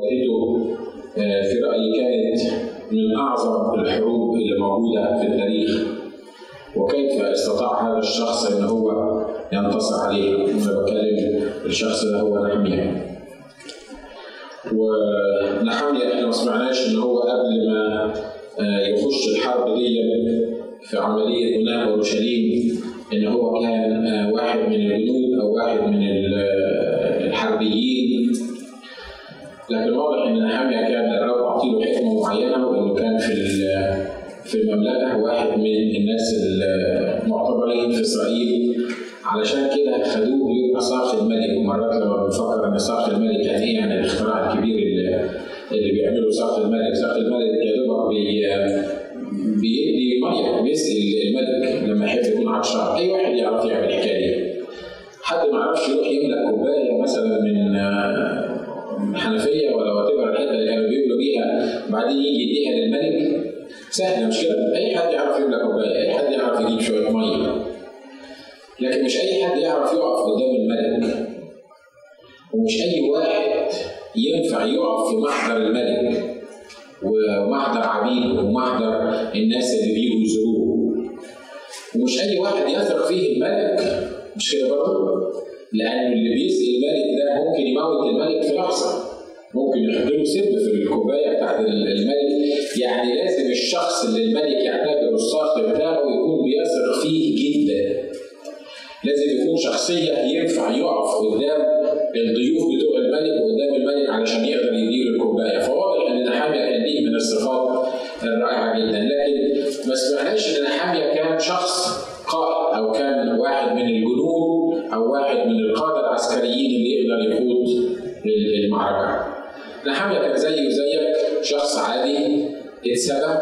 مواجهته في رأيي كانت من أعظم الحروب اللي موجودة في التاريخ. وكيف استطاع هذا الشخص إن هو ينتصر عليه أنا بتكلم الشخص ده هو نحمية ونحمية إحنا ما سمعناش إن هو قبل ما يخش الحرب دي في عملية بناء أورشليم إن هو كان واحد من الجنود أو واحد من الحربيين. لكن واضح ان نحمية كان الرب اعطيله حكمة معينة وإنه كان في في المملكة واحد من الناس المعتبرين في إسرائيل. علشان كده خدوه يبقى صاخ الملك. ومرات لما بنفكر إن صاخ الملك يعني إيه؟ يعني الاختراع الكبير اللي, اللي بيعمله صاخ الملك، صاخ الملك يا دوبك بي بيدي ميه بيسقي الملك لما يحب يكون عطشان، أي واحد يعرف يعمل الحكاية دي. حد ما يعرفش يروح يملى كوباية مثلا من حنفية ولا وات الحته اللي كانوا بيملوا بيها بعدين يجي يديها للملك سهلة مش كده؟ أي حد يعرف يملى كوباية، أي حد يعرف يجيب شوية مية. لكن مش أي حد يعرف يقف قدام الملك. ومش أي واحد ينفع يقف في محضر الملك ومحضر عبيده ومحضر الناس اللي بيجوا يزوروه. ومش أي واحد يثق فيه الملك مش كده برضه؟ لأن اللي بيسقي الملك ده ممكن يموت الملك في لحظة. ممكن له سم في الكوباية بتاعت الملك. يعني لازم الشخص اللي الملك يعتبره الصاخ بتاعه يكون بيثق فيه جدا. لازم يكون شخصية ينفع يقف قدام الضيوف بتوع الملك وقدام الملك علشان يقدر يدير الكوباية. فواضح إن نحامية كان ليه من الصفات الرائعة جدا. لكن ما سمعناش إن نحامية كان شخص قائد أو كان واحد من الجنود أو واحد من القادة العسكريين اللي يقدر يقود المعركه نحامية كان زيه وزيك شخص عادي اتسبى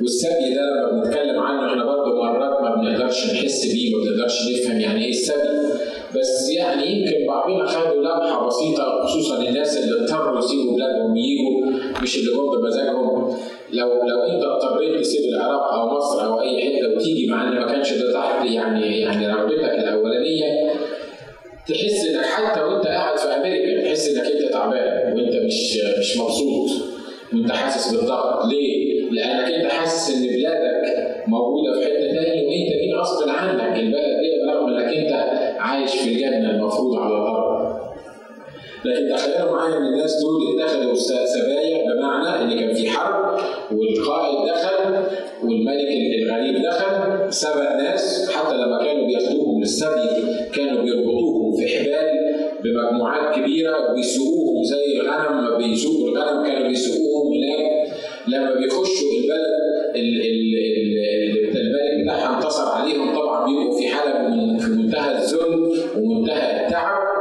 والسبي ده لما بنتكلم عنه إحنا برضه مرات ما بنقدرش نحس بيه ما بنقدرش نفهم يعني إيه السبي بس يعني يمكن بعضنا خدوا لمحة بسيطة خصوصا الناس اللي اضطروا يسيبوا بلادهم ويجوا مش اللي جم بمزاجهم لو لو انت اضطريت تسيب العراق أو مصر أو أي حتة وتيجي مع إن ما كانش ده تحت يعني يعني رغبتك الأولانية تحس إنك حتى وأنت قاعد في أمريكا تحس إنك أنت تعبان وأنت مش مش مبسوط وأنت حاسس بالضغط ليه؟ لأنك أنت حاسس إن بلادك موجودة في حتة ثانية وأنت دي غصب عنك البلد دي رغم انك أنت عايش في الجنة المفروض على الأرض. لكن تخيلوا معايا إن الناس دول اتخذوا سبايا بمعنى إن كان في حرب والقائد دخل والملك الغريب دخل سبى الناس حتى لما كانوا بياخدوهم للسبي كانوا بيربطوهم في حبال بمجموعات كبيرة ويسوقوهم زي الغنم ما بيسوقوا الغنم كانوا بيسوقوهم هناك. لما بيخشوا البلد الملك بتاعها انتصر عليهم. طبعا بيبقوا في حاله في منتهى الذل ومنتهى التعب.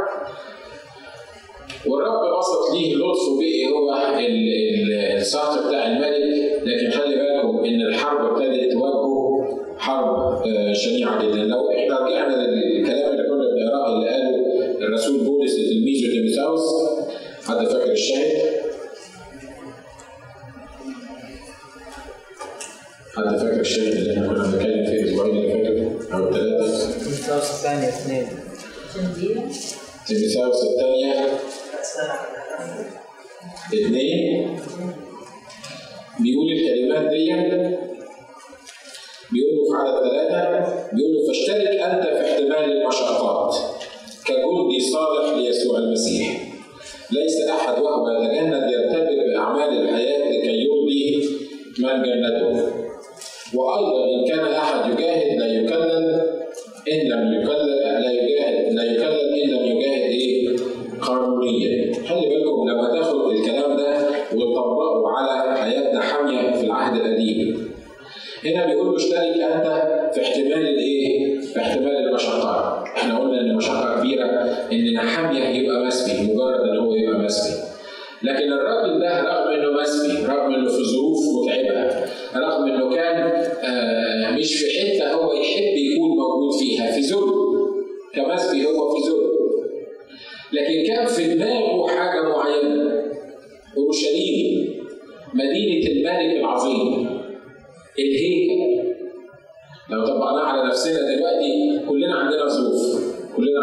والرب بسط ليه لطفه بقي هو الساق بتاع الملك. لكن خلي بالكم إن الحرب ابتدت تواجهه حرب شنيعة جدا. لو إحنا رجعنا للكلام اللي كنا بنقرأه اللي قاله الرسول بولس لتلميذه تيموثاوس. حد فاكر الشاهد؟ حد فاكر الشاهد اللي إحنا كنا بنتكلم فيه الأسبوعين اللي فاتوا أو الثلاثة؟ تيموثاوس الثانية اثنين. تيموثاوس الثانية اثنين بيقول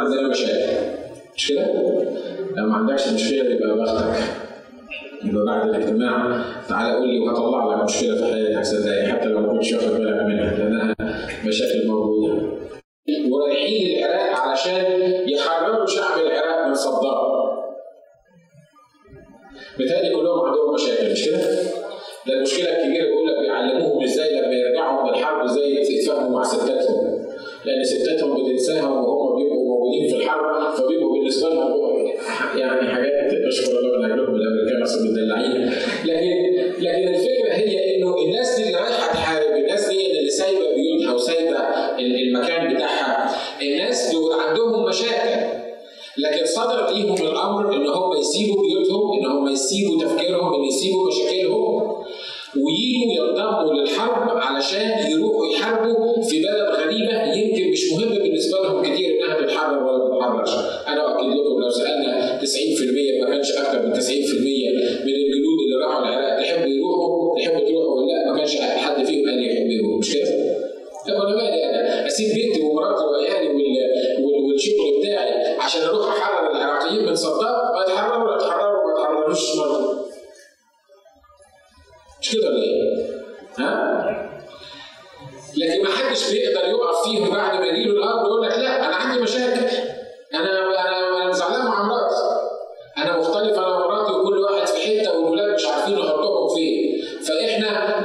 زي ما مش كده؟ لو ما عندكش مشكلة يبقى بختك. يبقى بعد الاجتماع تعالى قول لي وهطلع لك مشكلة في حياتك صدقني حتى لو ما كنتش واخد بالك منها لأنها مشاكل موجودة. ورايحين العراق علشان يحرروا شعب العراق من صدام. بتهيألي كلهم عندهم مشاكل مش كده؟ ده المشكلة الكبيرة بيقول لك بيعلموهم إزاي لما يرجعوا من الحرب إزاي يتفاهموا مع ستاتهم. لأن ستاتهم بتنساهم وهم موجودين في الحرب فبيبقوا بالنسبة لهم يعني حاجات اشكر الله من اجلهم الامريكان أصلا مدلعين لكن لكن الفكرة هي إنه الناس دي اللي رايحة تحارب الناس دي اللي سايبة بيوتها وسايبة المكان بتاعها الناس دول عندهم مشاكل. لكن صدرت ليهم الأمر إن هم يسيبوا بيوتهم إن هم يسيبوا تفكيرهم إن يسيبوا مشاكلهم وييجوا ينضموا للحرب علشان يروحوا يحاربوا في بلد غريبة يمكن مش مهم بالنسبة لهم كتير إنها بتحرر ولا بتحررش أنا أؤكد لكم لو سألنا 90% ما كانش أكتر من 90% من الجنود اللي راحوا العراق تحب يروحوا تحب تروحوا ولا لا ما كانش حد فيهم قال يحب يروح مش كده؟ طب أنا مالي أنا؟ أسيب بيتي ومراتي واهلي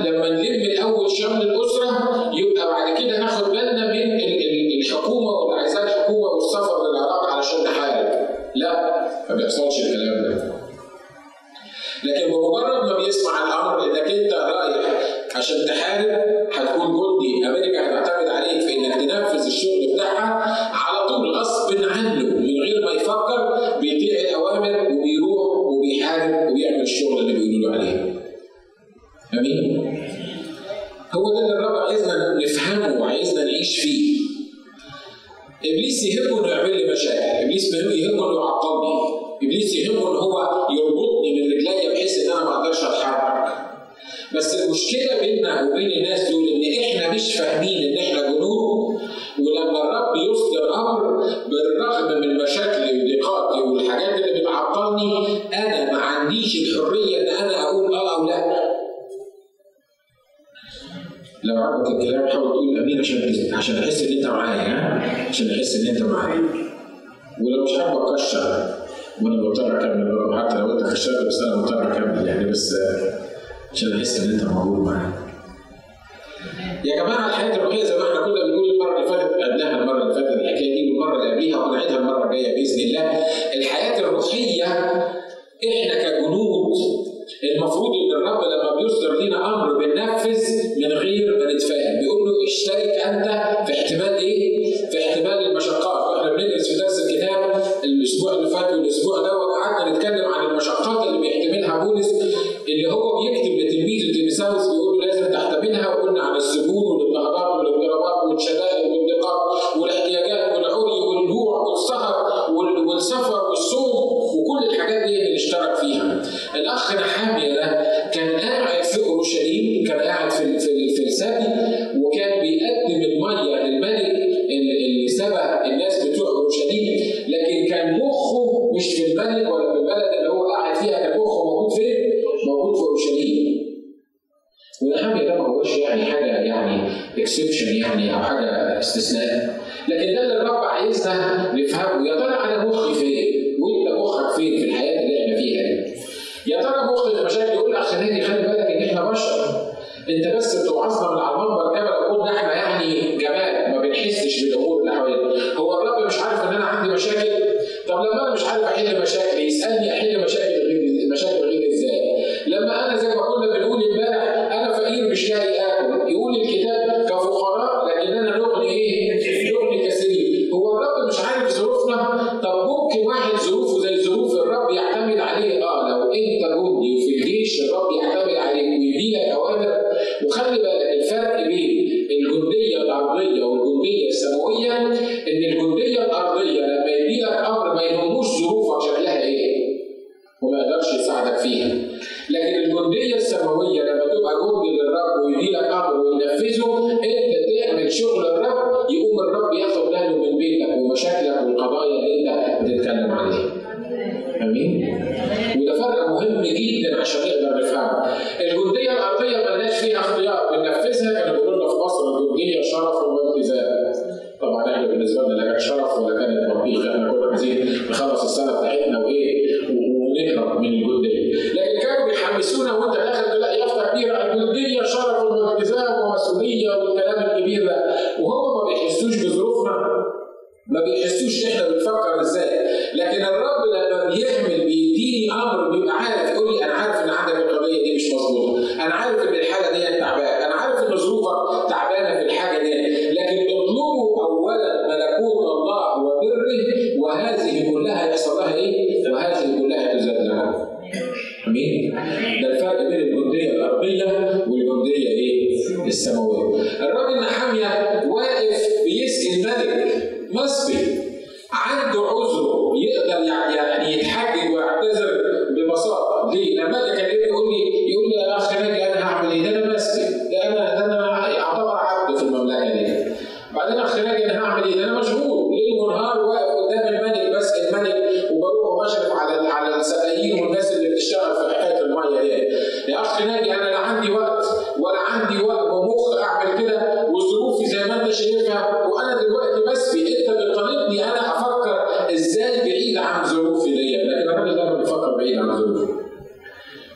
لما نلم الأول شمل الأسرة يبقى بعد كده فات والاسبوع دوت قعدنا نتكلم عن المشقات اللي بيحتملها بولس اللي هو بيكتب لتلميذه تيمساوس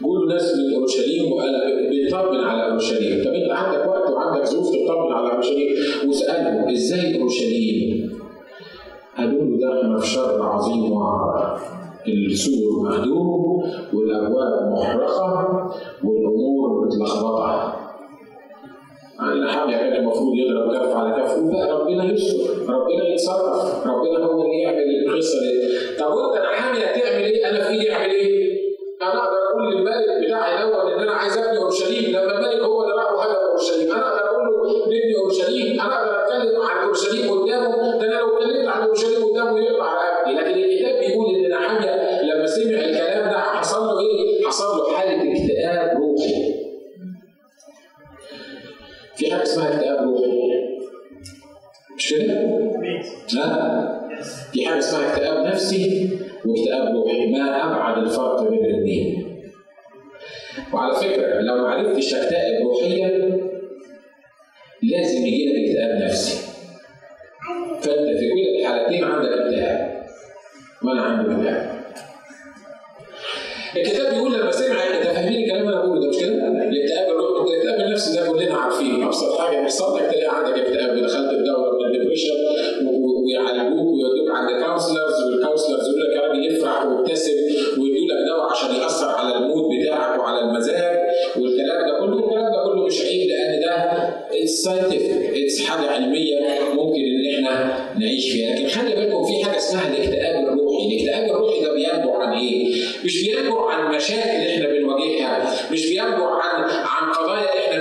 بيقولوا ناس من اورشليم وقال بيطمن على اورشليم، طب انت عندك وقت وعندك ظروف تطمن على اورشليم؟ وسألهم إزاي اورشليم؟ قالوا له إحنا في شر عظيم وعر السور مهدوم والأبواب محرقة والأمور متلخبطة. الحامية كان المفروض يضرب كف على كف. لا ربنا يستر. ربنا يتصرف ربنا هو اللي يعمل القصة دي. طب وانت حامية تعمل إيه؟ أنا في ايدي اعمل إيه؟ أنا أقدر أقول للملك بتاعي الأول إن أنا عايز أبني أورشليم. لما الملك هو اللي راح وهدم أورشليم أنا أقدر أقول له نبني اورشليم وعلى فكرة لو ما عرفتش تكتئب روحيا لازم يجي لك اكتئاب نفسي. فأنت في كل الحالتين عندك اكتئاب. وأنا عندي اكتئاب. الكتاب بيقول لما سمع انت فاهمين الكلام اللي أنا بقوله ده مش كده؟ الاكتئاب الروحي الاكتئاب النفسي ده كلنا عارفين أبسط حاجة يحصل لك تلاقي عندك اكتئاب ودخلت في دوره من ال depression ويعالجوك ويودوك عند counselors وال counselors يقول لك يا راجل افرح وابتسم ويدوا لك دواء عشان يأثر على ال mood it's scientific حاجة علمية ممكن إن إحنا نعيش فيها. لكن خلي بالكم في حاجة اسمها الاكتئاب الروحي. الاكتئاب الروحي ده بينبع عن إيه؟ مش بينبع عن مشاكل إحنا بنواجهها. مش بينبع عن عن قضايا إحنا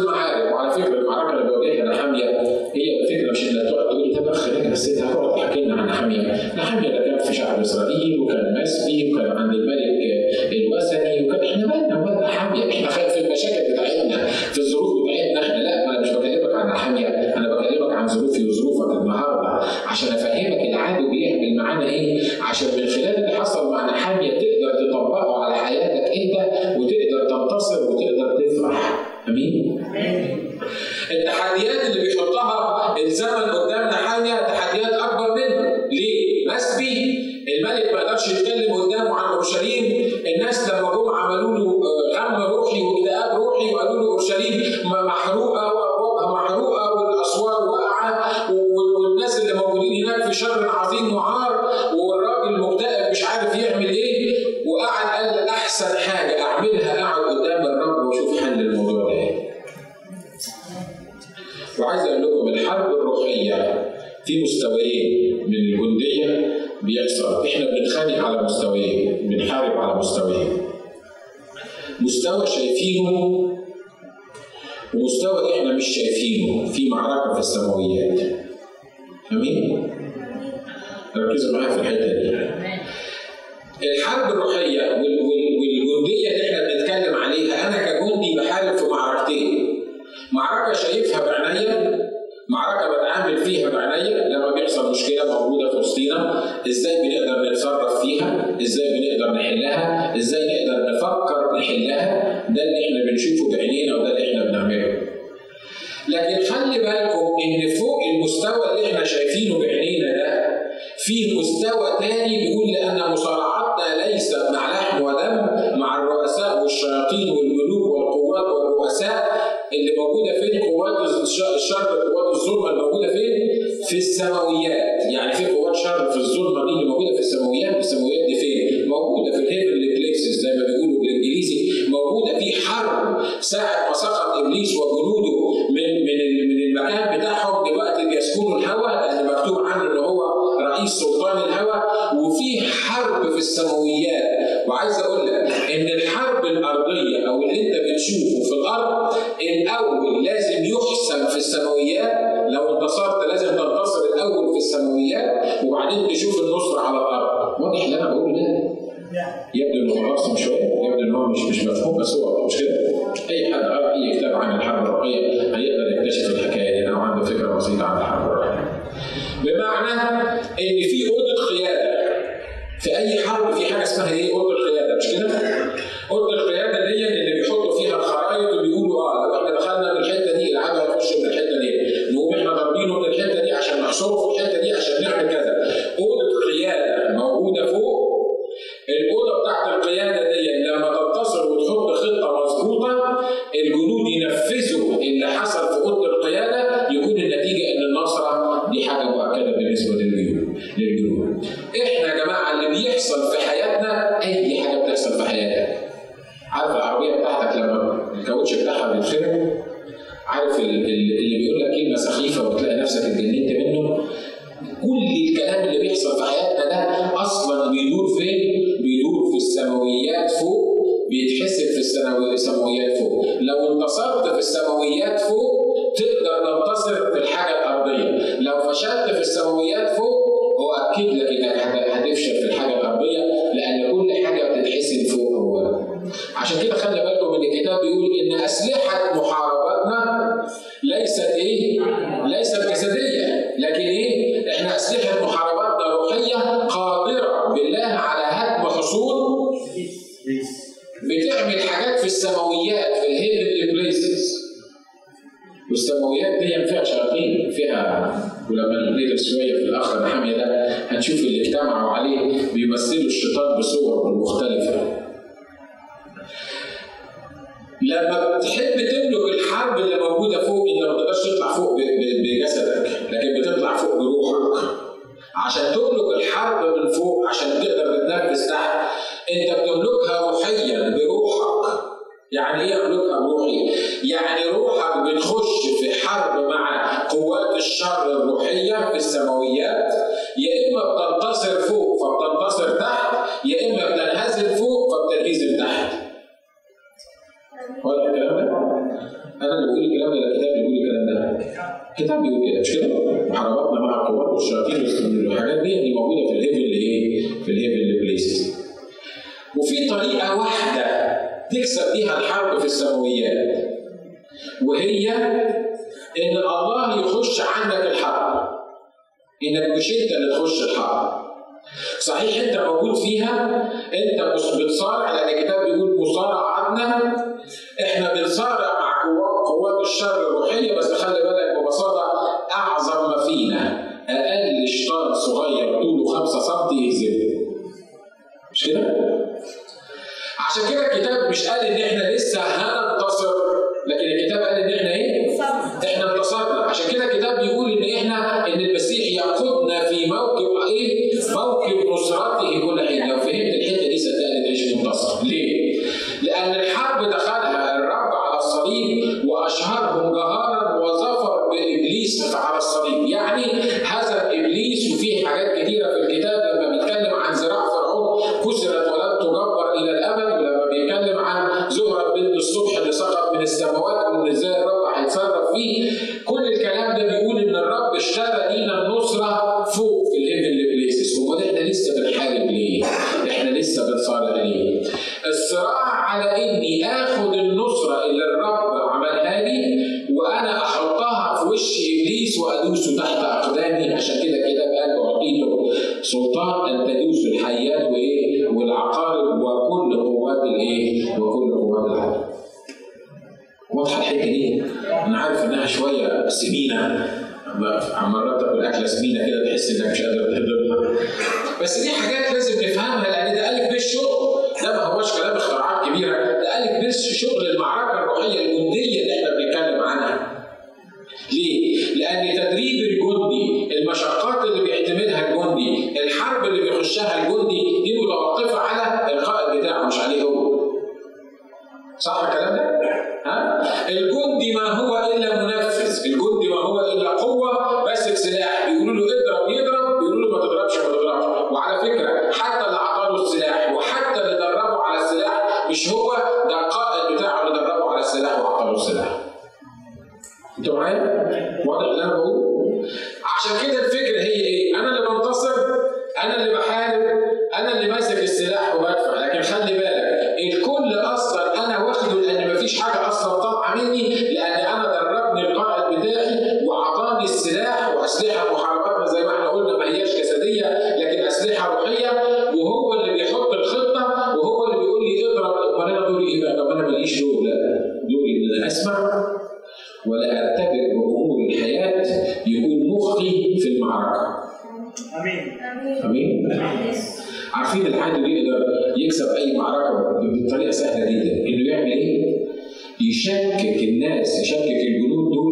المعارك وعلى فكرة المعركه اللي بيواجهها نحاميه هي الفكرة مش إنها تقعد تقول اخ بس انت هتقعد تحكي لنا عن نحاميه، نحاميه ده كان في شعب إسرائيل وكان مسبي وكان عند الملك الوثني وكان إحنا مالنا ومال نحاميه إحنا في المشاكل بتاعتنا في الظروف بتاعتنا إحنا. لا أنا مش بكلمك عن نحاميه أنا بكلمك عن ظروفي وظروفك النهارده عشان أفهمك العدو بيعمل معانا إيه؟ عشان من خلال إزاي بنقدر نحلها إزاي نقدر نفكر نحلها ده اللي إحنا بنشوفه بعينينا وده اللي إحنا بنعمله. لكن خلي بالكم إن فوق المستوى اللي إحنا شايفينه بعينينا ده في مستوى تاني بيقول لأن مصارعتنا ليس مع لحم ودم مع الرؤساء والشياطين والملوك والقوات والرؤساء اللي موجودة فين؟ قوات الشر قوات الظلمة الموجوده فين؟ في السماويات بتكون النتيجة إن النصره دي حاجة مؤكده بالنسبة للجنود، إحنا يا جماعة اللي بيحصل في حياتنا أنا اللي بقول الكلام ولا الكتاب بيقول الكلام ده؟ الكتاب بيقول كده مش كده؟ حربتنا مع القوات والشياطين والحاجات دي اللي موجودة في الهيفنلي إيه؟ في الهيفنلي بليس وفي طريقة واحدة تكسب بيها الحرب في السماويات وهي إن الله يخش عندك الحرب إنك مش أنت اللي تخش الحرب صحيح أنت موجود فيها أنت مش بتصارع لأن الكتاب بيقول مصارعتنا إحنا بنصارع قوات الشر الروحية بس خلي بالك ببساطة أعظم ما فينا أقل شطار صغير طوله 5 سم يهزمه مش كده؟ عشان كده الكتاب مش قال إن إحنا لسه هنا لا عمال تاكل اكله سمينه كده تحس إنك مش قادر تهضمها. بس دي حاجات يشكك الناس يشكك الجنود دول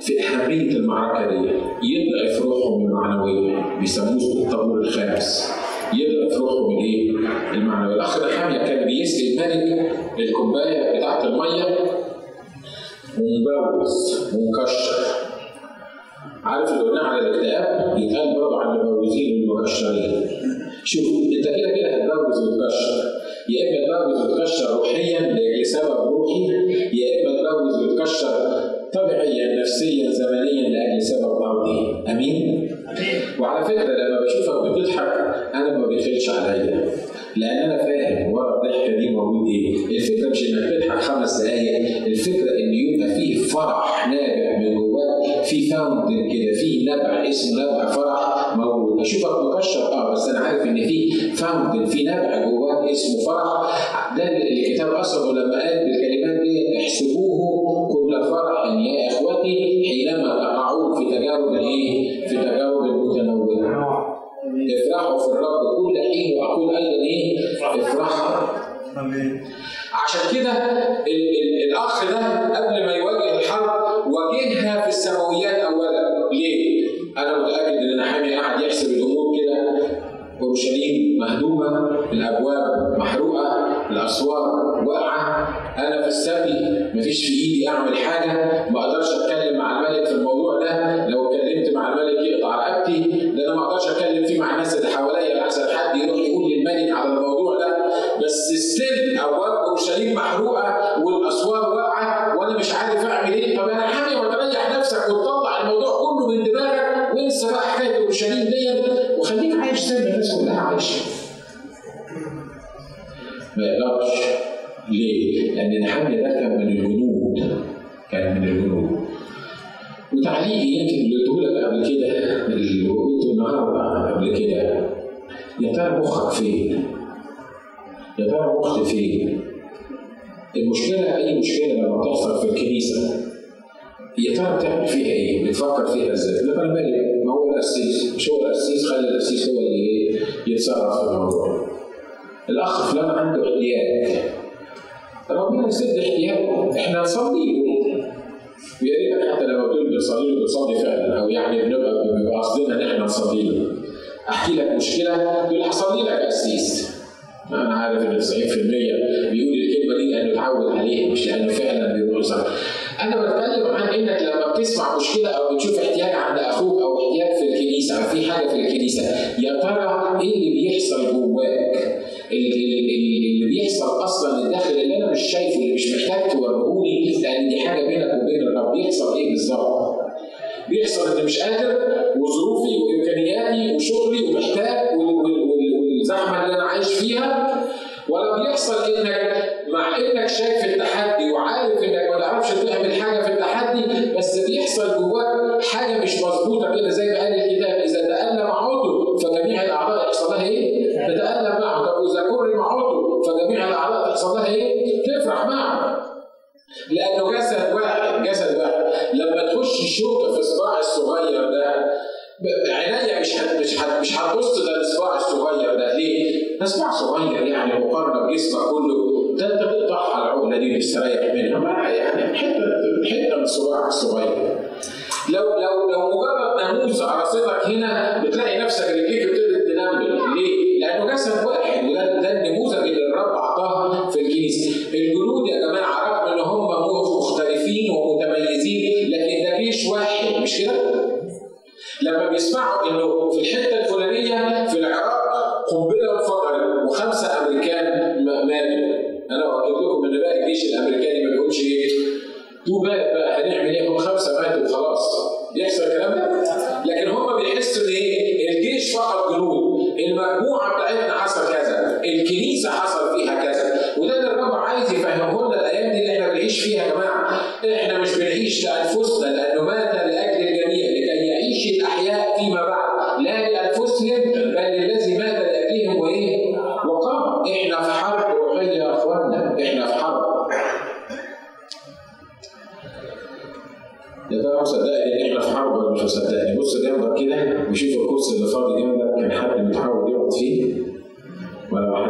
في أهمية المعركة دي. يضعف روحهم المعنوية بيسموه الطابور الخامس. يضعف روحهم الايه؟ المعنوية الأخ حامية كان بيسقي الملك الكوباية بتاعة المية. ومبوز ومكشر عارف اللي قلناه على الاكتئاب؟ يتقال برضه عن المبوزين والمكشرين شوف انت كده كده هتبوز وتكشر. يا إما اتجوز بتكشر روحيا لسبب روحي يا إما اتجوز بتكشر طبيعيا نفسيا زمنيا لأجل سبب ارضي أمين؟ وعلى فكرة لما بشوفك بتضحك أنا ما بيخلش عليا. لأن أنا فاهم ورا الضحكة دي موجود إيه. الفكرة مش إنك تضحك خمس دقائق الفكرة إن يبقى فيه فرح نابع من جواك في فاوندن كده في نبع اسمه نبع فرح موجود. أشوفك مكشر آه بس أنا عارف إن في فاوندن في نبع جواك. اسمه فرح ده اللي الكتاب اصله لما قال بالكلمات دي احسبوه كل فرح يا إخوتي حينما تقعون في تجارب الإيه؟ في تجارب المتنوعة. افرحوا في الرب كل حين واقول أيضا إيه؟ افرحوا. عشان كده الأخ ده قبل ما مفيش في ايدي اعمل حاجة ما أقدرش أتكلم مع الملك في الموضوع ده. لو اتكلمت مع الملك يقطع رقبتي ده أنا ما أقدرش أتكلم فيه مع الناس اللي حواليا.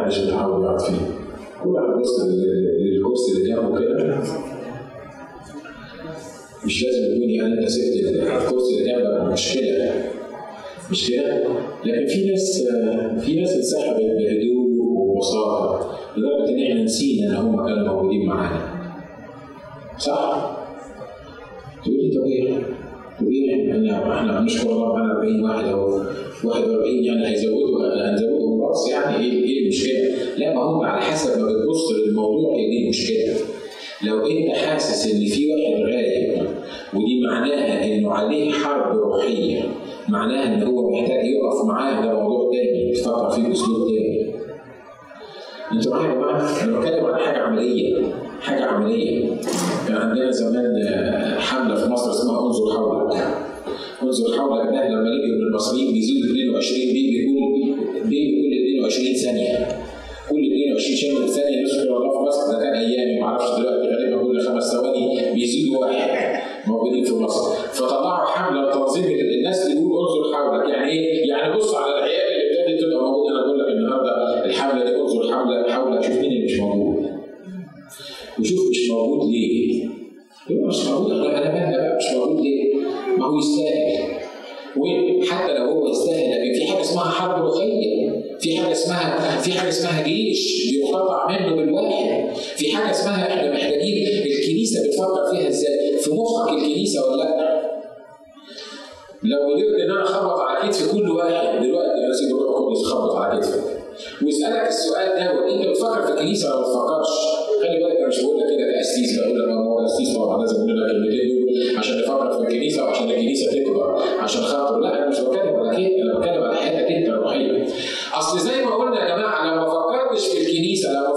ما حدش متعود يقعد فيه؟ كل واحد بص لل- للكرسي اللي جنبه كده مش لازم يكون يعني انت سبت الكرسي اللي جنبك مشكله مش كده؟ لكن في ناس في ناس انسحبت بهدوء وبساطه لدرجة إن إحنا نسينا إن هم كانوا موجودين معانا. صح؟ تقول لي إيه؟ تقول إحنا إحنا بنشكر الله معانا 40 واحد أو 41 يعني هيزودوا هنزودهم بس يعني إيه إيه المشكلة؟ لا ما هم على حسب ما بتبص للموضوع هي دي المشكلة. لو أنت حاسس إن في واحد غايب ودي معناها إنه عليه حرب روحية معناها إن هو محتاج يقف معاه ده موضوع تاني تفكر فيه بأسلوب تاني. أنتوا معايا يا جماعة؟ أنا بتكلم عن حاجة عملية حاجة عملية كان عندنا زمان آه، حملة في مصر اسمها انظر حولك انظر حولك ده لما نيجي من المصريين بيزيدوا 22 بي بيكون بي كل 22 ثانية كل 22 شهر ثانية نذكر الله في مصر ده كان أيامي ما أعرفش دلوقتي غالبا كل خمس ثواني بيزيدوا واحد. موجودين في مصر. فطلعوا حملة لتنظيم الناس بيقول انظر حولك. يعني إيه؟ يعني بص على العيال اللي ابتدت تبقى موجودة. أنا بقول لك النهارده الحملة دي انظر حولك حولك. شوف مين اللي مش موجود. وشوف مش موجود ليه؟ يبقى مش موجود. أنا مالنا بقى مش موجود ليه؟ ما هو يستاهل. وحتى لو هو يستاهل لكن في حاجة اسمها حرب روحيه في حاجة اسمها في حاجة اسمها جيش بيقتطع منه بالواحد في حاجة اسمها إحنا محتاجين الكنيسة بتفكر فيها إزاي؟ في مخك الكنيسة ولا لا؟ لو قدرت إن أنا أخبط على كتف كل واحد دلوقتي يا سيدي روح القدس على كتفك ويسألك السؤال ده انت بتفكر في الكنيسة ولا ما بتفكرش؟ خلي بالك. لك كده كاسيس بقول لك ما هو اسيس طبعا لازم نقول لك الكلمتين دول عشان نفكر في الكنيسة وعشان الكنيسة تكبر عشان خاطر لا أنا مش بتكلم على كده أنا بتكلم على حياتك أنت الروحية. أصل زي ما قلنا يا جماعة لو ما فكرتش في الكنيسة لو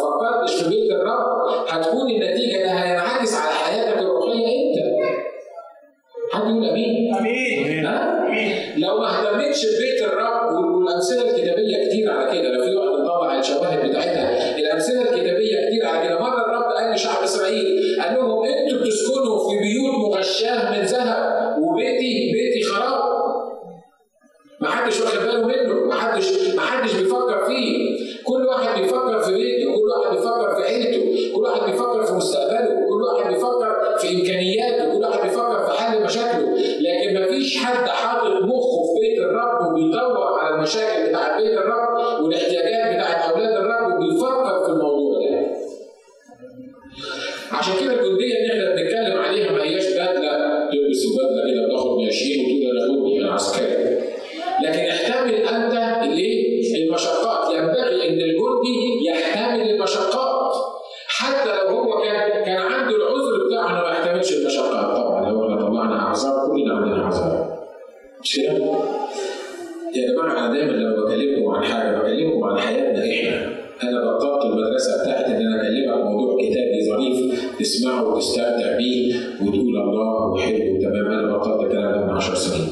ان أنا اكلمك موضوع كتابي ظريف تسمعه وتستمتع بيه وتقول الله وحلو وتمام أنا بطلت الكلام من 10 سنين.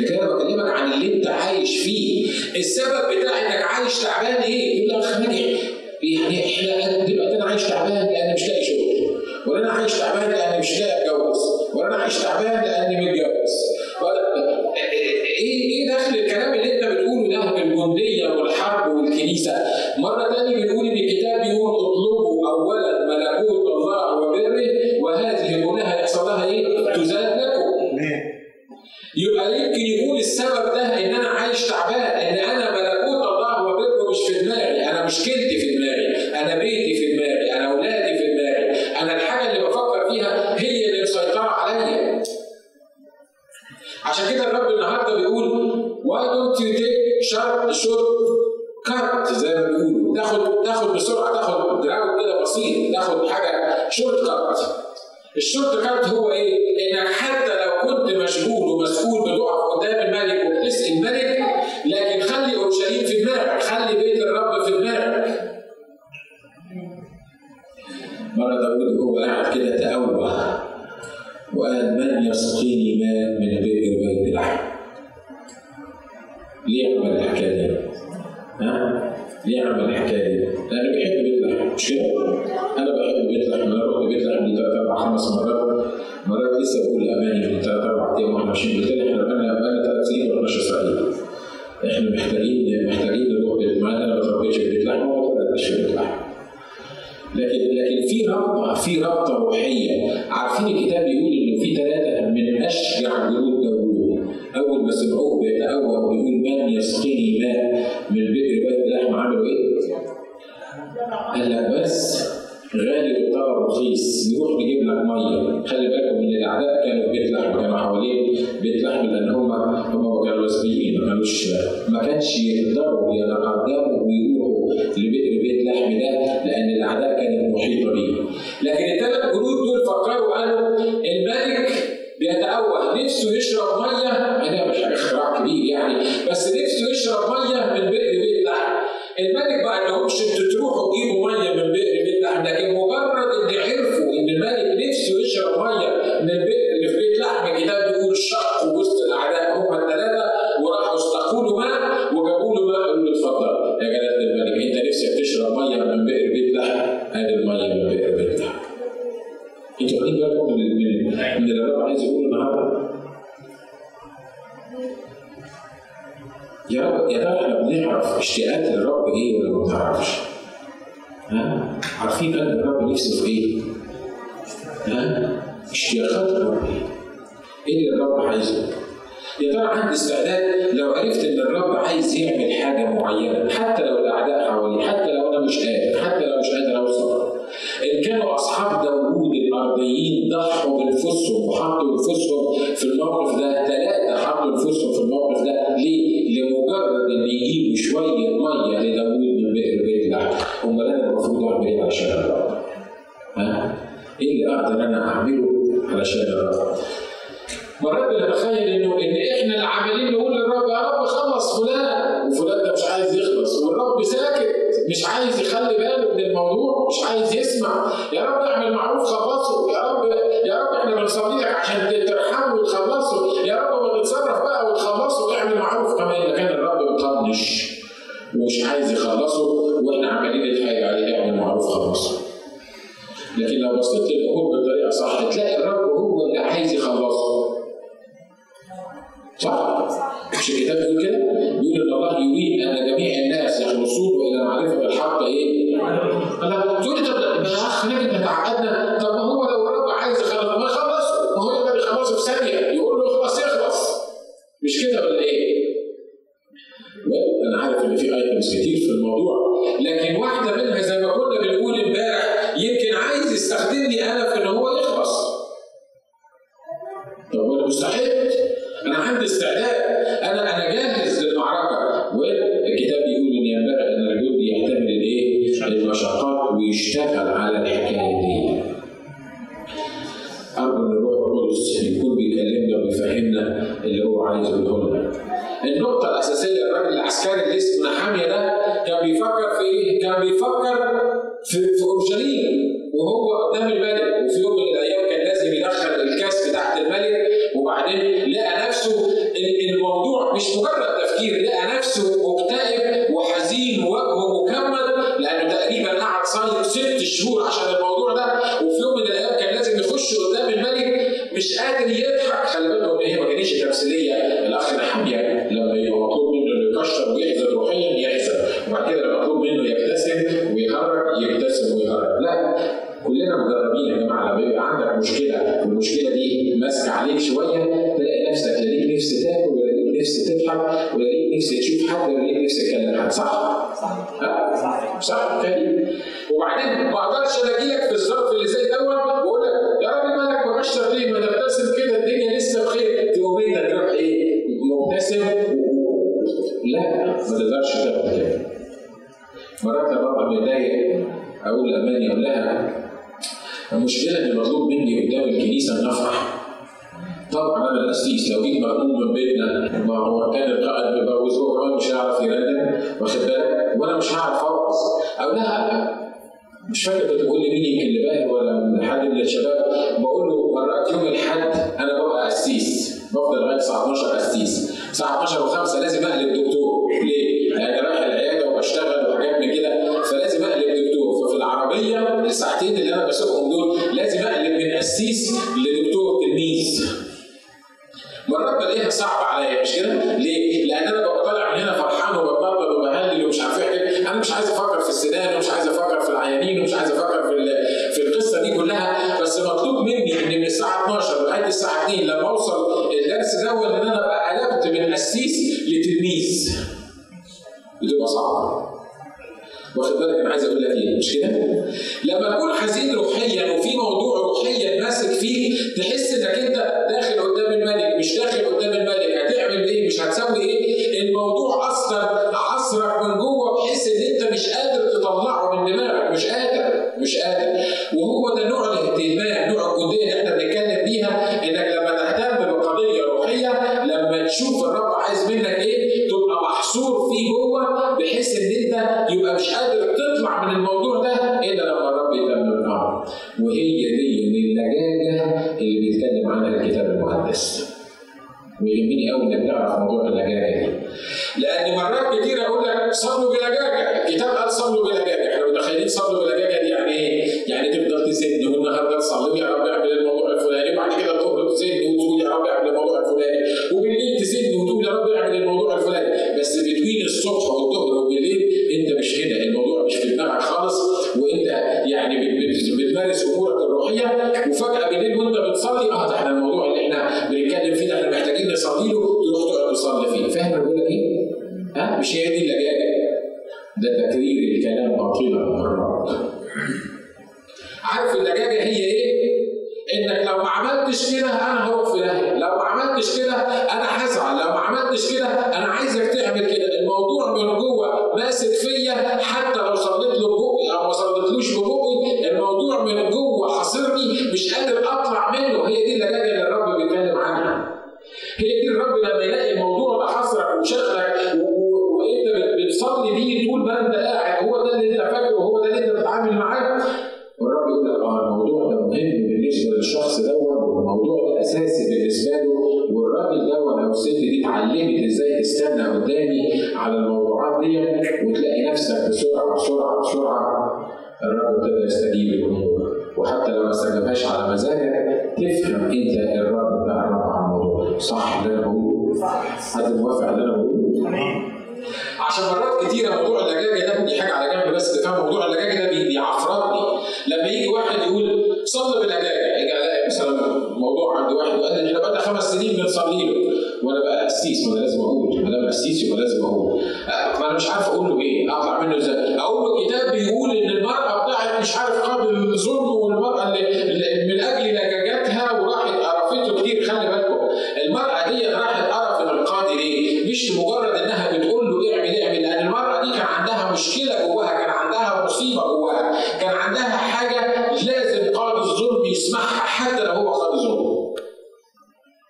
لكن أنا بكلمك عن اللي أنت عايش فيه. السبب بتاع إنك عايش تعبان إيه؟ يقول لك خليك يعني إحنا دلوقتي أنا عايش تعبان لأن مش لاقي شغل ولا أنا عايش تعبان لأن مش لاقي أتجوز ولا أنا عايش تعبان لأني متجوز. إحنا محتاجين محتاجين نروح ما أنا ما اتربيتش في بيت لحم وما في بيت لحم. لكن لكن في ربطه في ربطه روحية. عارفين الكتاب بيقول إنه في ثلاثة من أشجع جنود داوود. أول ما سمعوه بيتأوه ويقول من يسقيني ماء من بئر بيت لحم عملوا إيه؟ قال لك بس غالي والطلب رخيص نروح نجيب لك مية. خلي بالكم إن الأعداء كانوا بيت لحم كانوا حوالين بيت لحم لأن هم هم كانوا مسبيين ما كانوش ما كانش يقدروا يتقدموا ويروحوا لبئر بيت لحم ده لأن الأعداء كانت محيطة بيه. لكن الثلاث جنود دول فكروا قالوا الملك بيتأوه نفسه يشرب مية. ده؟ مش اختراع كبير يعني. بس نفسه أصحاب داوود الارضيين ضحوا بأنفسهم وحطوا أنفسهم في الموقف ده ثلاثة حطوا أنفسهم في الموقف ده ليه؟ لمجرد إن يجيبوا شوية مية لداوود من بئر بيت لحم امال أنا المفروض اعمل إيه عشان الرب؟ ها؟ إيه اللي أقدر أنا أعمله علشان الرب؟ مرات بنتخيل إنه إن إحنا اللي عمالين نقول للرب يا رب خلص فلان وفلان ده مش عايز يخلص والرب ساكت مش عايز يخلي باله من الموضوع مش عايز يسمع. يا رب اعمل معروف خلصه يا رب يا رب إحنا بنصلي عشان ترحمه وتخلصه يا رب ما تتصرف بقى وتخلصه وتعمل معروف كمان. اذا كان الرب مطنش ومش عايز يخلصه وإحنا عمالين نتحايل عليه اعمل معروف خلصه لكن لو بصيت للأمور بطريقة صح تلاقي الرب هو اللي عايز يخلصه. صح؟ مش الكتاب بيقول كده؟ عسكري اللي اسمه نحامية ده كان بيفكر في إيه؟ كان بيفكر لدكتور تلميذ مرات بلاقيها صعبة عليا مش كده؟ ليه؟ ده تكرير الكلام قاتلا مرات عارف اللجاجه هي إيه؟ إنك لو ما عملتش كده أنا هروح في داهية، لو ما عملتش كده أنا هزعل، لو ما عملتش كده أنا عايزك تعمل كده، الموضوع من جوه ماسك فيا. حتى لو صليت له بوقي أو ما صليتلوش ببقي، الموضوع من جوه حاصرني. مش قادر أطلع منه، هي دي اللجاجه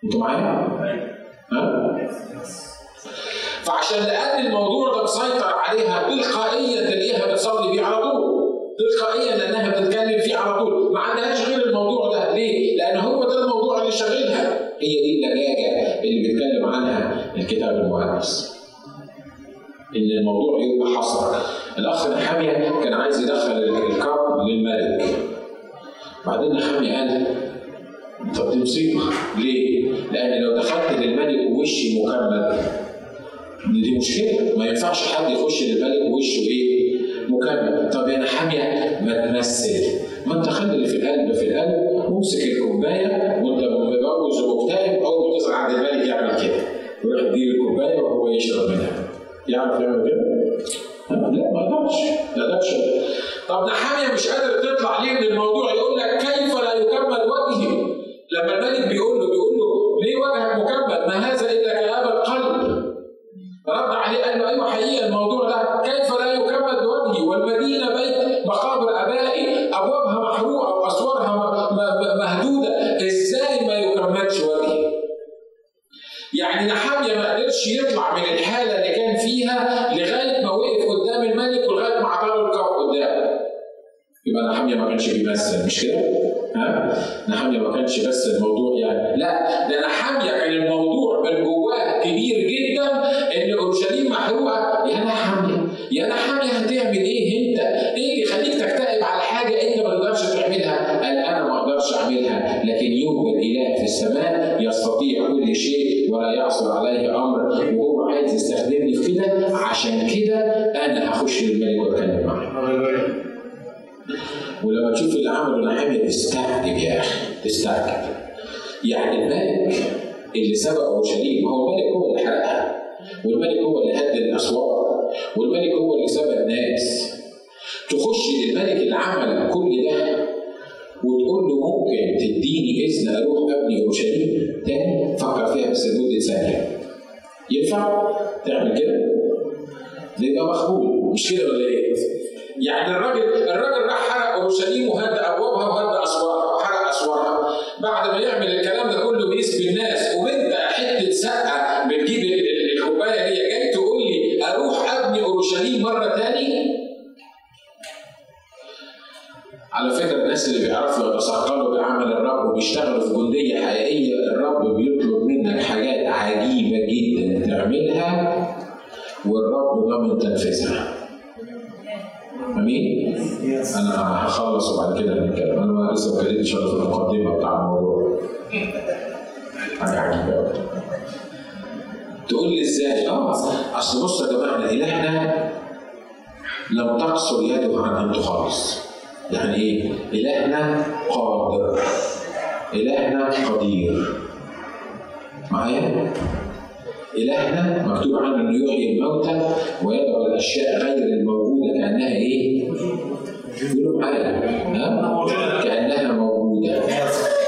أنتوا معايا؟ فعشان لأن الموضوع ده مسيطر عليها تلقائيا تلاقيها بتصلي بيه على طول. تلقائيا لأنها بتتكلم فيه على طول. ما عندهاش غير الموضوع ده. ليه؟ لأن هو ده الموضوع اللي شاغلها. هي دي اللجاجه اللي بيتكلم عنها الكتاب المقدس. إن الموضوع يبقى حصر. الأخ نحاميه كان عايز يدخل الكرب للملك. بعدين نحاميه قال مصيبه ليه؟ لأن لو دخلت للملك ووشي مكمل. دي مشكلة. ما ينفعش حد يخش للملك ووشه إيه؟ مكمل. طب يا نحاميه ما تمثل. ما انت خلي اللي في القلب في القلب وامسك الكوباية وانت متجوز ومكتئب أول ما تصل عند الملك يعمل كده. يروح يدير الكوباية وهو يشرب منها. يعرف يعمل كده؟ لا ما يقدرش. ما يقدرش. طب نحاميه مش قادر تطلع ليه من الموضوع؟ يقول لك كيف لا يكمل وجهي؟ لما الملك بيقول له بيقول له ليه وجهك مكمل ما هذا إلا كآب القلب رد عليه قال له أيوه حقيقة الموضوع ده كيف لا يكمل بوجهي والمدينة بيت مقابر أبائي أبوابها محروقة وأسوارها مهدودة إزاي ما يكملش وجهي؟ يعني نحاميه ما قدرش يطلع من الحالة اللي كان فيها لغاية ما وقف قدام الملك ولغاية ما قدامه. يبقى نحاميه ما كانش بيمثل مش كده؟ ها؟ نحاميه ما كانش بس الموضوع يعني لا ده نحاميه كان الموضوع من جواه كبير جدا إن أورشليم محروقة يا نحاميه يا نحاميه هتعمل إيه أنت؟ إيه اللي يخليك تكتئب على حاجة أنت ما تقدرش تعملها؟ قال أنا ما أقدرش أعملها لكن يوجد اله في السماء يستطيع كل شيء ولا يعصر عليه تستعجب يعني الملك اللي سبق اورشليم هو الملك هو اللي حرقها. والملك هو اللي هد الأسوار. والملك هو اللي سبق الناس. تخش للملك اللي عمل كل ده وتقول له ممكن تديني إذن أروح أبني اورشليم تاني فكر فيها بس لمدة ثانية. ينفع تعمل كده؟ ده يبقى مقبول مش كده ولا إيه؟ يعني الراجل الراجل راح حرق اورشليم وهد أبوابها وهد أسوارها. بعد ما يعمل الكلام ده كله بيسبي الناس وانت حتة سقة بتجيب الكوبايه دي جاي تقول لي أروح أبني أورشليم مرة تاني على فكرة الناس اللي بيعرفوا يتثقلوا بعمل الرب وبيشتغلوا في جندية حقيقية الرب بيطلب منك حاجات عجيبة جدا تعملها والرب ضامن تنفيذها. آمين؟ أنا هخلص وبعد كده هنتكلم أنا لسه ما اتكلمتش في المقدمة بتاع الموضوع. حاجة عجيبة قوي. تقول لي إزاي؟ آه أصل بصوا يا جماعة إلهنا لم تقصر يده عن أن تخلص. يعني إيه؟ إلهنا قادر. إلهنا قدير. معايا؟ إلهنا مكتوب عنه إنه يحيي الموتى ويدعو الأشياء غير الموجودة كأنها إيه؟ قولوا معايا ها؟ كأنها موجودة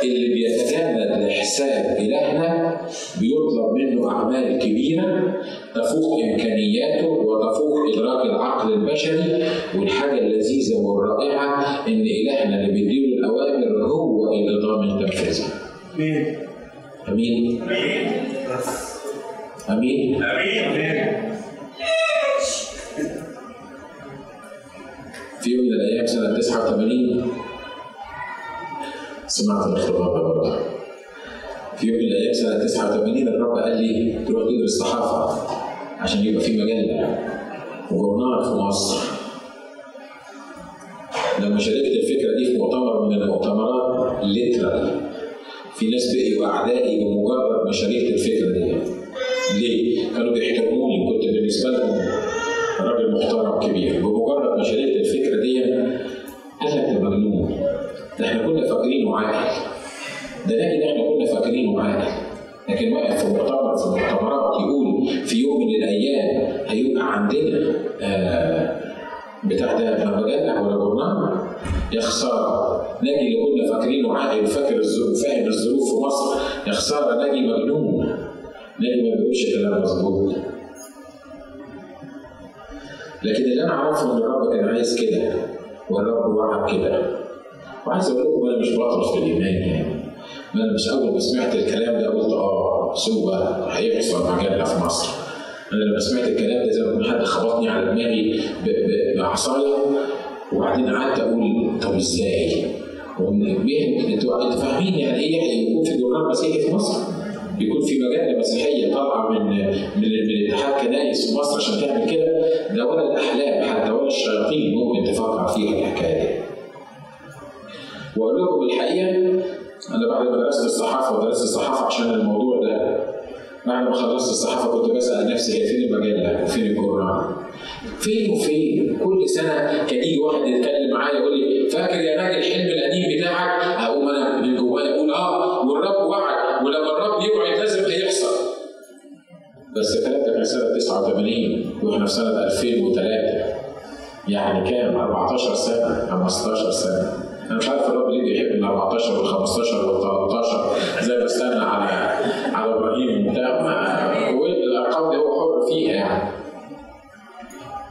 اللي بيتجند لحساب إلهنا بيطلب منه أعمال كبيرة تفوق إمكانياته وتفوق إدراك العقل البشري والحاجة اللذيذة والرائعة إن إلهنا اللي بيديله الأوامر هو اللي ضامن تنفيذها. أمين؟ آمين أمين؟ أمين. في يوم من الأيام سنة 89 سمعت ده برضه في يوم من الأيام سنة 89 الرب قال لي تروح تدرس صحافة عشان يبقى في مجلة وجورنال في مصر. لما شاركت الفكرة دي في مؤتمر من المؤتمرات ليترال في ناس بقيوا أعدائي بمجرد ما شاركت الفكرة دي. ليه؟ كانوا بيحترموني كنت بالنسبة لهم راجل محترم كبير. بمجرد ما شاركت الفكرة دي قال لك ده ده إحنا كنا فاكرينه عاقل ده لكن إحنا كنا فاكرينه عاقل لكن واقف في مؤتمر في المؤتمرات يقول في يوم من الأيام هيبقى عندنا آه بتاع ده مجله ولا جورنال يا خساره ناجي اللي كنا فاكرينه عاقل فاكر الظروف فاهم الظروف في مصر يا خساره ناجي مجنون. ناجي ما بيقولش كلام مظبوط لكن اللي أنا اعرفه إن الرب كان عايز كده والرب وعد كده وعايز أقول لكم أنا مش بطرس في الإيمان يعني أنا مش أول ما سمعت الكلام ده قلت آه سوء هيحصل مجلة في مصر أنا لما سمعت الكلام ده زي ما حد خبطني على دماغي بعصاية وبعدين قعدت أقول طب إزاي؟ أنتوا فاهمين يعني إيه يكون في جورنال مسيحي في مصر؟ يكون في مجله مسيحية طالعه من من من اتحاد كنائس في مصر عشان تعمل كده ده ولا الأحلام حتى ولا الشياطين ممكن تفكر فيها الحكاية دي. وأقول لكم الحقيقة أنا بعد ما درست الصحافة ودرست الصحافة عشان الموضوع ده بعد ما خلصت الصحافة كنت بسأل نفسي هي فين المجلة وفين الجورنال؟ فين وفين؟ كل سنة كان يجي واحد يتكلم معايا يقول لي فاكر يا ناجي الحلم القديم بتاعك؟ أقوم أنا بس الكلام ده كان سنه 89 وإحنا في سنة 2003 يعني كام؟ 14 سنة 15 سنة. أنا مش عارف الرب ليه بيحب ال 14 وال 15 وال 13 زي ما استنى على على إبراهيم وبتاع. والارقام دي هو حر فيها يعني.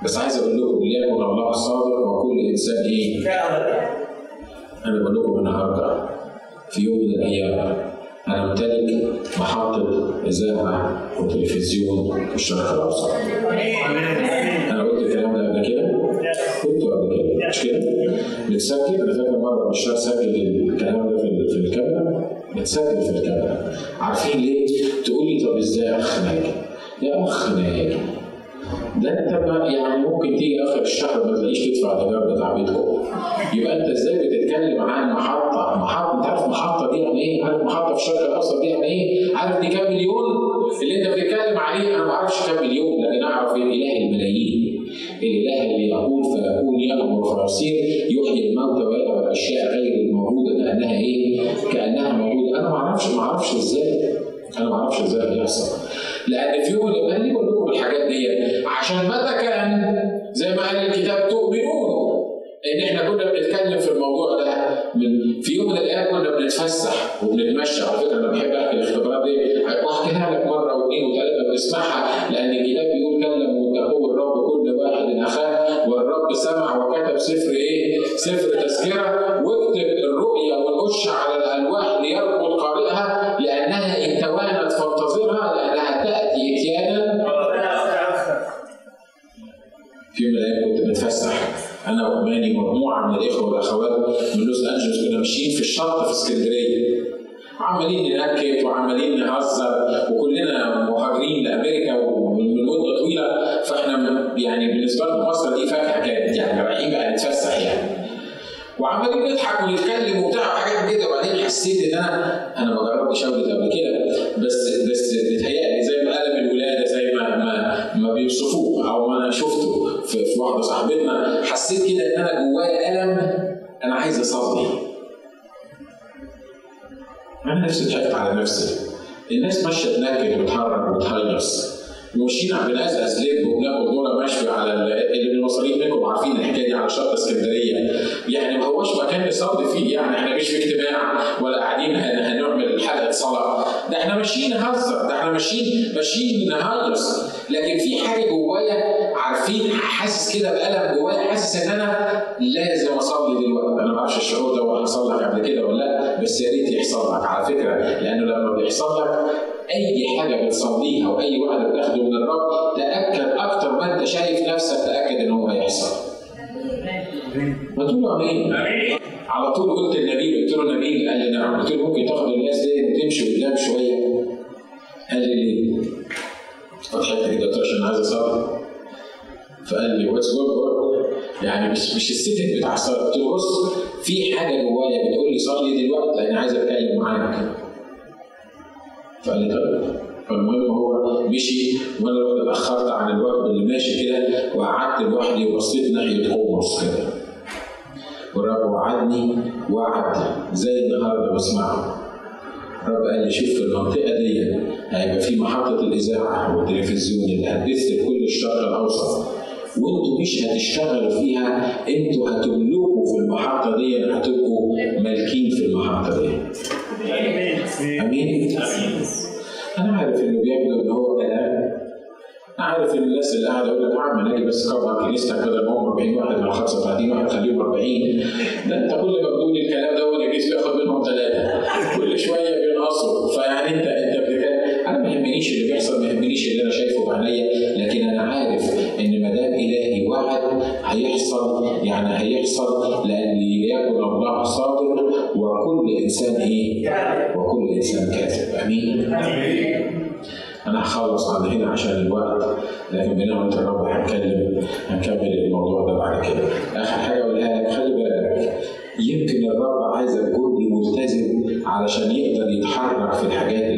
بس عايز أقول لكم ليكن الله صادق وكل إنسان إيه؟ أنا بقول لكم النهارده في يوم من الأيام أنا امتلك محطة إذاعة وتلفزيون في الشرق الأوسط. أنا قلت الكلام ده قبل كده؟ قلته قبل كده. مش كده؟ متسجل؟ أنا فاكر مرة مشوار سجل الكلام ده في ال- في الكاميرا. متسجل في الكاميرا. عارفين ليه؟ تقول لي طب إزاي يا أخ ناجي؟ يا أخ ناجي. ده انت بقى يعني ممكن تيجي آخر الشهر ما تلاقيش تدفع الايجار بتاع بيتكم يبقى أنت إزاي بتتكلم عن محطة محطة أنت عارف محطة دي يعني إيه؟ عارف محطة في الشرق الأوسط دي يعني إيه؟ عارف دي كام مليون؟ اللي أنت بتتكلم عليه أنا ما أعرفش كام مليون لكن أعرف الاله الملايين الاله اللي يقول فيكون يأمر فيصير يحيي الموتى ويدعو الأشياء غير الموجودة كانها إيه؟ كأنها موجودة أنا ما أعرفش ما أعرفش إزاي أنا ما أعرفش إزاي هيحصل لأن في يوم ليه بقول لكم الحاجات دي. عشان متى كان؟ زي ما قال الكتاب تؤمنون. ان إحنا كنا بنتكلم في الموضوع ده من في يوم من الأيام كنا بنتفسح وبنتمشى. على فكرة أنا بحب أحكي الاختبارات دي. واحكيها لك مرة واثنين وثلاثه بنسمعها لأن الكتاب بيقول كلم وتقوى الرب كل واحد أخاه والرب سمع وكتب سفر إيه؟ سفر تذكرة. واكتب الرؤيا والغش على الألواح ليربط قارئها لأنها إن توانت أنا وأماني مجموعة من الإخوة والأخوات من لوس أنجلوس كنا ماشيين في الشط في اسكندرية. عمالين ننكت وعمالين نهزر وكلنا مهاجرين لأمريكا ومن من مدة طويلة. فإحنا يعني بالنسبة لنا مصر دي فاكهه كانت يعني رايحين بقى نتفسح يعني. وعمالين نضحك ونتكلم وبتاع وحاجات كده. وبعدين حسيت إن أنا أنا ما جربتش أولد قبل كده. بس بس بيتهيألي زي ما قلم الولادة زي ما ما ما بيوصفوه أو ما أنا شفته في, في واحدة صاحبتنا حسيت كده إن أنا جوايا ألم أنا عايز أصلي. أنا نفسي ضحكت على نفسي. الناس ماشية تنكد وتهرج وتهيص عم بنقزقز لب وبناخد دورة مشوي على ال- اللي المصريين منكم عارفين الحكاية دي على شط اسكندرية. يعني ما هوش مكان نصلي فيه يعني إحنا مش في اجتماع ولا قاعدين هن- هنعمل حلقه صلاة. ده إحنا ماشيين نهزر ده إحنا ماشيين ماشيين نهيص. لكن في حاجة جوايا عارفين حاسس كده بألم جوايا حاسس إن أنا لازم أصلي دلوقتي أنا ما أعرفش الشعور ده ولا حصل لك قبل كده ولا لأ بس يا ريت يحصل لك على فكرة لأنه لما بيحصل لك أي حاجة بتصليها وأي وعد بتاخده من الرب تأكد أكتر ما أنت شايف نفسك تأكد إن هو هيحصل. ما تقولوا أمين. على طول قلت لنبيل قلت له نبيل قال لي نعم قلت له ممكن تاخد الناس دي وتمشي قدام شوية قال لي ليه؟ فضحكت كده قلت له عشان عايز اصلي فقال لي that's good يعني مش مش ال setting بتاع الصلاه قلت له بص في حاجة جوايا بتقول لي صلي دلوقتي لأن عايز أتكلم معاك. فقال لي طيب فالمهم هو مشي وأنا اتأخرت عن الوقت اللي ماشي كده وقعدت لوحدي وبصيت ناحية قمص كده. والرب وعدني وعد زي النهارده بسمعه. الرب قال لي شوف في المنطقة دي هيبقى في محطة الإذاعة والتلفزيون اللي هتبث لكل الشرق الأوسط. وانتوا مش هتشتغلوا فيها. أنتوا هتملكوا في المحطة دي هتبقوا مالكين في المحطة دي. آمين. آمين. أنا عارف إنه بيعمل اللي هو كلام. عارف إن الناس اللي قاعدة يقول لك اعمل أجي بس كبر كنيستك بدل ما هم 40 واحد على 35 واحد خليهم 40 ده أنت كل ما بتقول الكلام ده يجي ياخد منهم ثلاثة. كل شوية يعني هيحصل لأن ليكن الله صادق وكل إنسان إيه؟ وكل إنسان كاذب آمين؟ امين أنا هخلص عن هنا عشان الوقت لكن بينما انت الرب هنكلم هنكمل الموضوع ده بعد كده آخر حاجة أقولها لك خلي بالك يمكن الرب عايزك تكون ملتزم علشان يقدر يتحرك في الحاجات